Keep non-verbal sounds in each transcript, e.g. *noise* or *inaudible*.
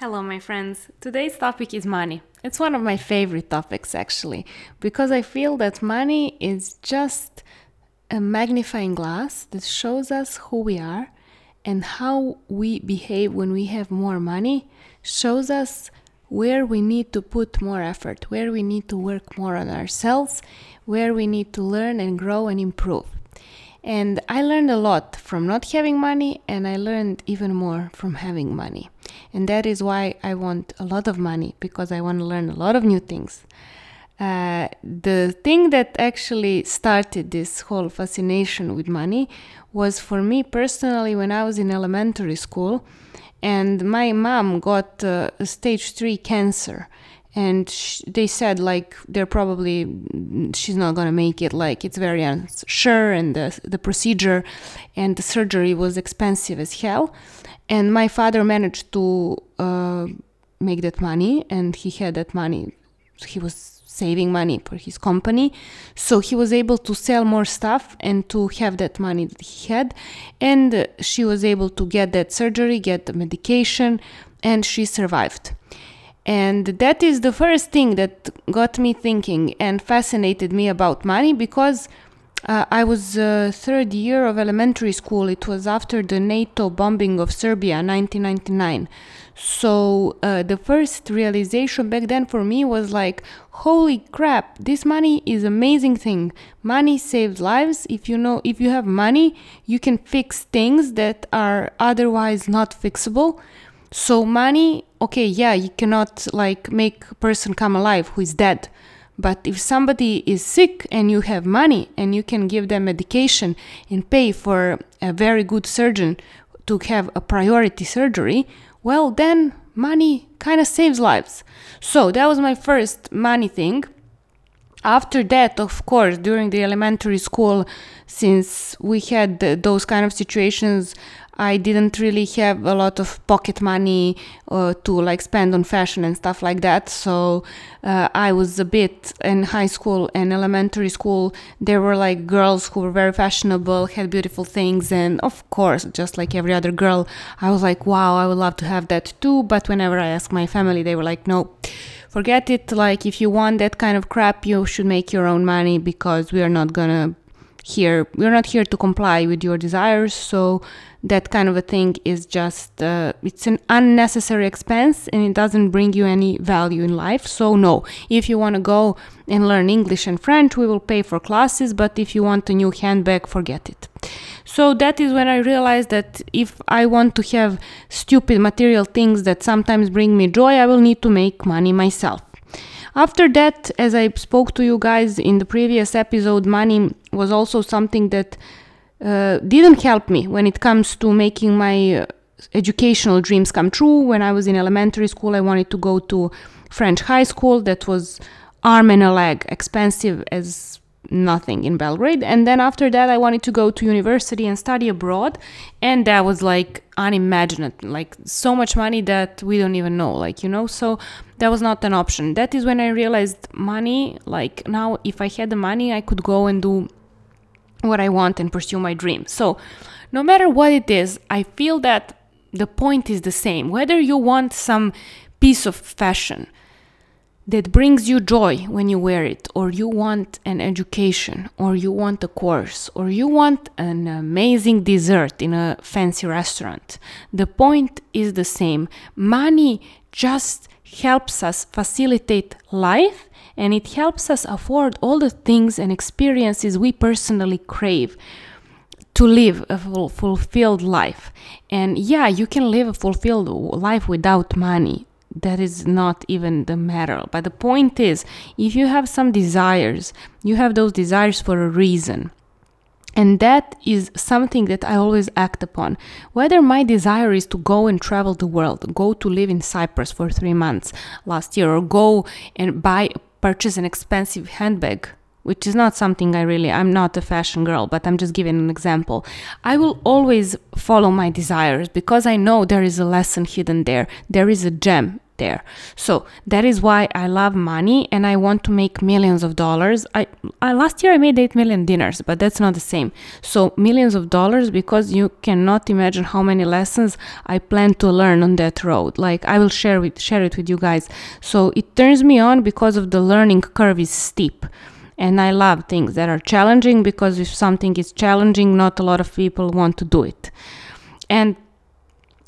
Hello, my friends. Today's topic is money. It's one of my favorite topics, actually, because I feel that money is just a magnifying glass that shows us who we are and how we behave when we have more money, shows us where we need to put more effort, where we need to work more on ourselves, where we need to learn and grow and improve. And I learned a lot from not having money, and I learned even more from having money. And that is why I want a lot of money because I want to learn a lot of new things. Uh, the thing that actually started this whole fascination with money was for me personally when I was in elementary school, and my mom got uh, stage three cancer and sh- they said like they're probably she's not gonna make it. Like it's very unsure and the, the procedure and the surgery was expensive as hell. And my father managed to uh, make that money and he had that money. He was saving money for his company. So he was able to sell more stuff and to have that money that he had. And she was able to get that surgery get the medication and she survived and that is the first thing that got me thinking and fascinated me about money because uh, I was uh, third year of elementary school. It was after the NATO bombing of Serbia, 1999. So uh, the first realization back then for me was like, holy crap! This money is amazing thing. Money saves lives. If you know, if you have money, you can fix things that are otherwise not fixable. So money, okay, yeah, you cannot like make a person come alive who is dead. But if somebody is sick and you have money and you can give them medication and pay for a very good surgeon to have a priority surgery, well, then money kind of saves lives. So that was my first money thing. After that, of course, during the elementary school, since we had those kind of situations, I didn't really have a lot of pocket money uh, to like spend on fashion and stuff like that. So uh, I was a bit in high school and elementary school. There were like girls who were very fashionable, had beautiful things, and of course, just like every other girl, I was like, wow, I would love to have that too. But whenever I asked my family, they were like, no forget it like if you want that kind of crap you should make your own money because we are not gonna here we're not here to comply with your desires so that kind of a thing is just uh, it's an unnecessary expense and it doesn't bring you any value in life. So no if you want to go and learn english and french we will pay for classes but if you want a new handbag forget it. So that is when i realized that if i want to have stupid material things that sometimes bring me joy i will need to make money myself. After that, as I spoke to you guys in the previous episode, money was also something that uh, didn't help me when it comes to making my uh, educational dreams come true. When I was in elementary school, I wanted to go to French high school that was arm and a leg, expensive as nothing in Belgrade. And then after that, I wanted to go to university and study abroad. And that was like unimaginable, like so much money that we don't even know, like, you know. So that was not an option. That is when I realized money, like now, if I had the money, I could go and do what I want and pursue my dream. So, no matter what it is, I feel that the point is the same. Whether you want some piece of fashion that brings you joy when you wear it, or you want an education, or you want a course, or you want an amazing dessert in a fancy restaurant, the point is the same. Money just helps us facilitate life and it helps us afford all the things and experiences we personally crave to live a fulfilled life. And yeah, you can live a fulfilled life without money. That is not even the matter. But the point is, if you have some desires, you have those desires for a reason. And that is something that I always act upon. Whether my desire is to go and travel the world, go to live in Cyprus for three months last year, or go and buy purchase an expensive handbag which is not something I really I'm not a fashion girl but I'm just giving an example I will always follow my desires because I know there is a lesson hidden there there is a gem there. So that is why I love money and I want to make millions of dollars. I, I last year I made 8 million dinars, but that's not the same. So millions of dollars because you cannot imagine how many lessons I plan to learn on that road. Like I will share with share it with you guys. So it turns me on because of the learning curve is steep and I love things that are challenging because if something is challenging, not a lot of people want to do it. And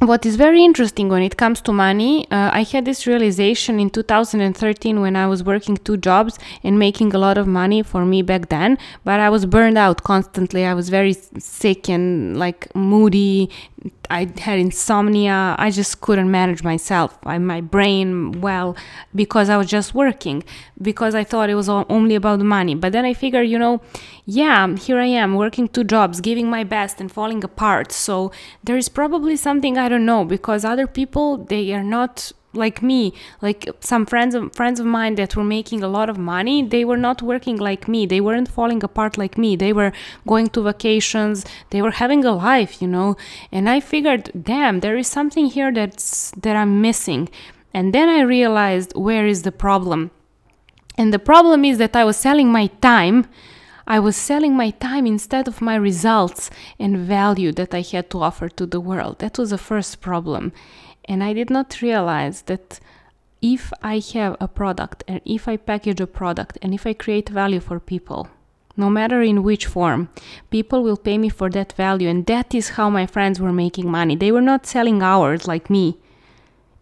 what is very interesting when it comes to money, uh, I had this realization in 2013 when I was working two jobs and making a lot of money for me back then, but I was burned out constantly. I was very sick and like moody. I had insomnia. I just couldn't manage myself, I, my brain well, because I was just working, because I thought it was all, only about money. But then I figured, you know, yeah, here I am working two jobs, giving my best and falling apart. So there is probably something I don't know because other people they are not like me like some friends of friends of mine that were making a lot of money they were not working like me. They weren't falling apart like me. They were going to vacations. They were having a life you know? And i figured damn there is something here that's that i'm missing. And then i realized where is the problem? And the problem is that i was selling my time I was selling my time instead of my results and value that I had to offer to the world. That was the first problem. And I did not realize that if I have a product and if I package a product and if I create value for people, no matter in which form, people will pay me for that value. And that is how my friends were making money. They were not selling hours like me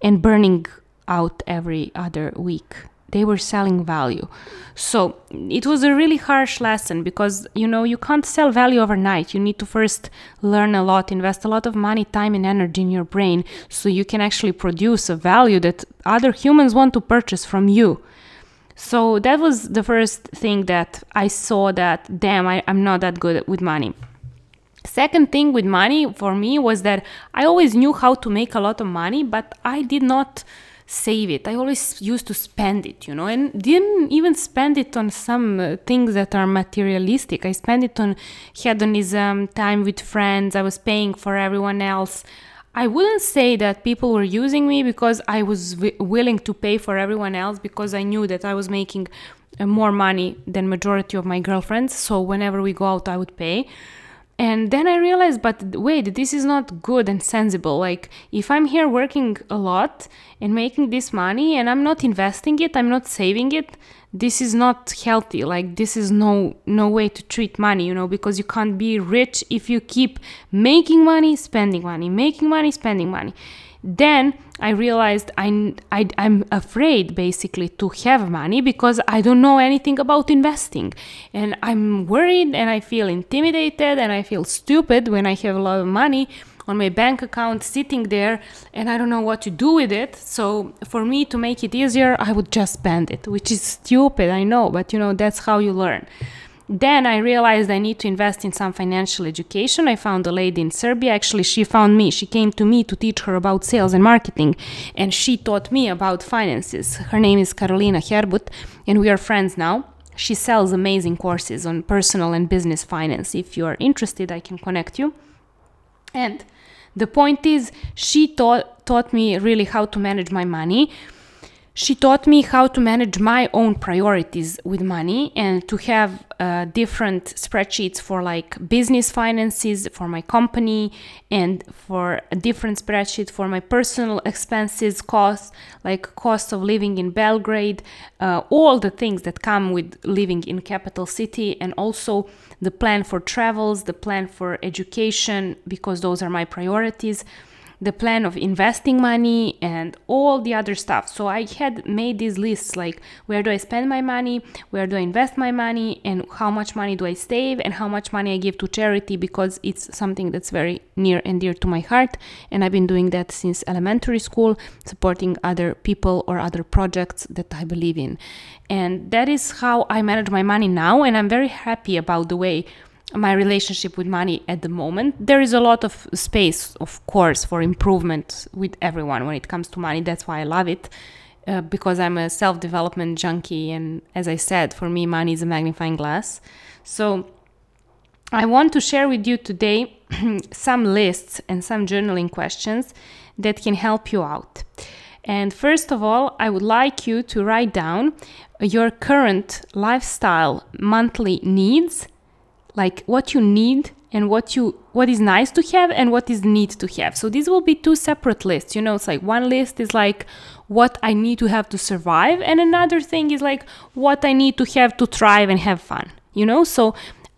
and burning out every other week they were selling value. So it was a really harsh lesson because you know you can't sell value overnight. You need to first learn a lot, invest a lot of money, time, and energy in your brain so you can actually produce a value that other humans want to purchase from you. So that was the first thing that I saw that damn, I, I'm not that good with money. Second thing with money for me was that I always knew how to make a lot of money, but I did not save it. I always used to spend it, you know, and didn't even spend it on some uh, things that are materialistic. I spent it on hedonism, time with friends. I was paying for everyone else. I wouldn't say that people were using me because I was w- willing to pay for everyone else because I knew that I was making uh, more money than majority of my girlfriends. So whenever we go out, I would pay and then i realized but wait this is not good and sensible. Like if i'm here working a lot and making this money and i'm not investing it i'm not saving it this is not healthy. Like this is no no way to treat money you know because you can't be rich if you keep making money spending money making money spending money. Then I realized I, I, I'm afraid basically to have money because I don't know anything about investing. And I'm worried and I feel intimidated and I feel stupid when I have a lot of money on my bank account sitting there and I don't know what to do with it. So for me to make it easier, I would just spend it, which is stupid, I know, but you know, that's how you learn. Then I realized I need to invest in some financial education. I found a lady in Serbia. Actually, she found me. She came to me to teach her about sales and marketing, and she taught me about finances. Her name is Carolina Herbut, and we are friends now. She sells amazing courses on personal and business finance. If you are interested, I can connect you. And the point is, she taught, taught me really how to manage my money she taught me how to manage my own priorities with money and to have uh, different spreadsheets for like business finances for my company and for a different spreadsheet for my personal expenses costs like cost of living in belgrade uh, all the things that come with living in capital city and also the plan for travels the plan for education because those are my priorities the plan of investing money and all the other stuff. So I had made these lists like where do I spend my money, where do I invest my money, and how much money do I save, and how much money I give to charity because it's something that's very near and dear to my heart. And I've been doing that since elementary school, supporting other people or other projects that I believe in. And that is how I manage my money now. And I'm very happy about the way my relationship with money at the moment. There is a lot of space, of course, for improvement with everyone when it comes to money. That's why I love it. Uh, because I'm a self development junkie, and as I said, for me, money is a magnifying glass. So, I want to share with you today *clears throat* some lists and some journaling questions that can help you out. And first of all, I would like you to write down your current lifestyle monthly needs, like what you need and what you what is nice to have and what is need to have. So these will be two separate lists. You know, it's like one list is like what I need to have to survive and another thing is like what I need to have to thrive and have fun. You know, so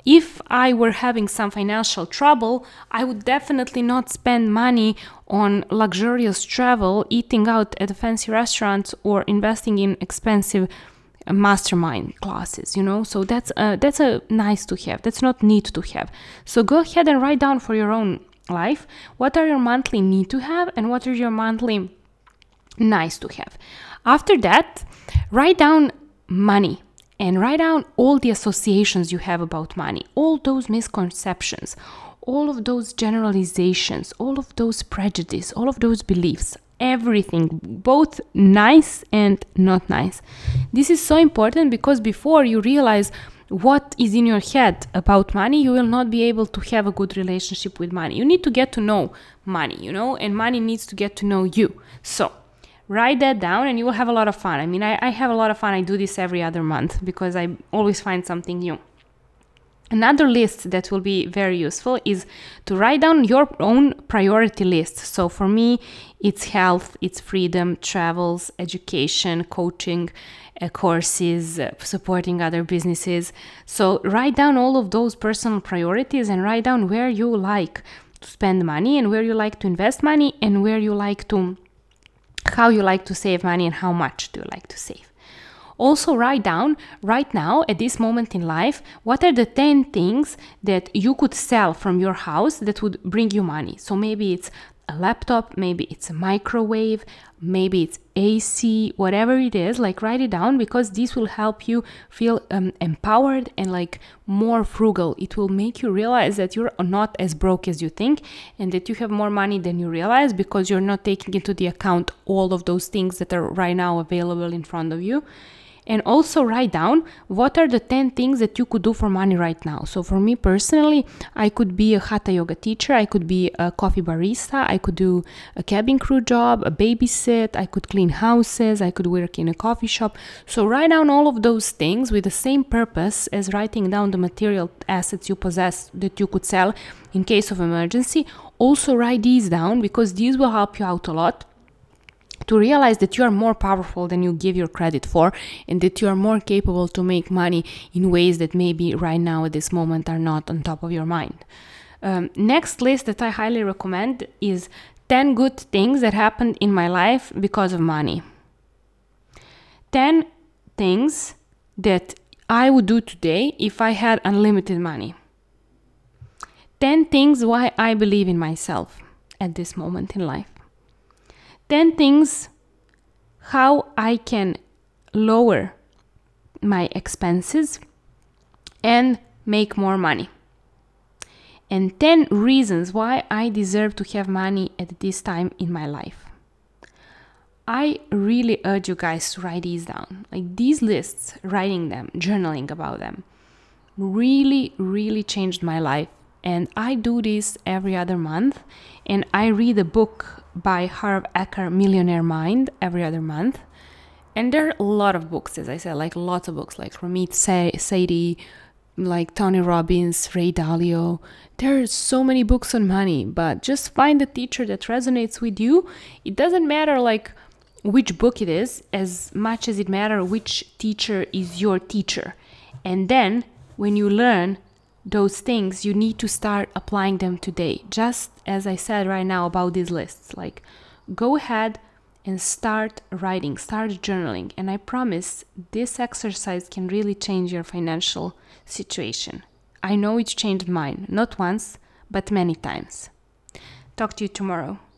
if I were having some financial trouble, I would definitely not spend money on luxurious travel, eating out at fancy restaurants or investing in expensive mastermind classes you know? So that's a, that's a nice to have. That's not need to have. So go ahead and write down for your own life what are your monthly need to have and what are your monthly nice to have. After that write down money and write down all the associations you have about money, all those misconceptions, all of those generalizations, all of those prejudices all of those beliefs, everything, both nice and not nice. This is so important because before you realize what is in your head about money, you will not be able to have a good relationship with money. You need to get to know money, you know, and money needs to get to know you. So, write that down and you will have a lot of fun. I mean, I, I have a lot of fun. I do this every other month because I always find something new. Another list that will be very useful is to write down your own priority list. So for me, it's health, it's freedom, travels, education, coaching, uh, courses, uh, supporting other businesses. So write down all of those personal priorities and write down where you like to spend money and where you like to invest money and where you like to how you like to save money and how much do you like to save. Also, write down right now at this moment in life what are the 10 things that you could sell from your house that would bring you money. So, maybe it's a laptop, maybe it's a microwave, maybe it's AC, whatever it is, like write it down because this will help you feel um, empowered and like more frugal. It will make you realize that you're not as broke as you think and that you have more money than you realize because you're not taking into the account all of those things that are right now available in front of you and also write down what are the 10 things that you could do for money right now. So, for me personally, I could be a hatha yoga teacher, I could be a coffee barista, I could do a cabin crew job, a babysit, I could clean houses, I could work in a coffee shop. So, write down all of those things with the same purpose as writing down the material assets you possess that you could sell in case of emergency. Also, write these down because these will help you out a lot to realize that you are more powerful than you give your credit for and that you are more capable to make money in ways that maybe right now at this moment are not on top of your mind. Um, next list that I highly recommend is 10 good things that happened in my life because of money. 10 things that I would do today if I had unlimited money. 10 things why I believe in myself at this moment in life. 10 things how I can lower my expenses and make more money. And 10 reasons why I deserve to have money at this time in my life. I really urge you guys to write these down. Like these lists, writing them, journaling about them, really, really changed my life. And I do this every other month. And I read a book by Harv Eker, Millionaire Mind, every other month. And there are a lot of books, as I said, like lots of books, like Ramit Sethi, like Tony Robbins, Ray Dalio. There are so many books on money, but just find a teacher that resonates with you. It doesn't matter like which book it is, as much as it matters which teacher is your teacher. And then when you learn those things, you need to start applying them today. Just as I said right now about these lists, like go ahead and start writing, start journaling. And I promise this exercise can really change your financial situation. I know it's changed mine, not once, but many times. Talk to you tomorrow.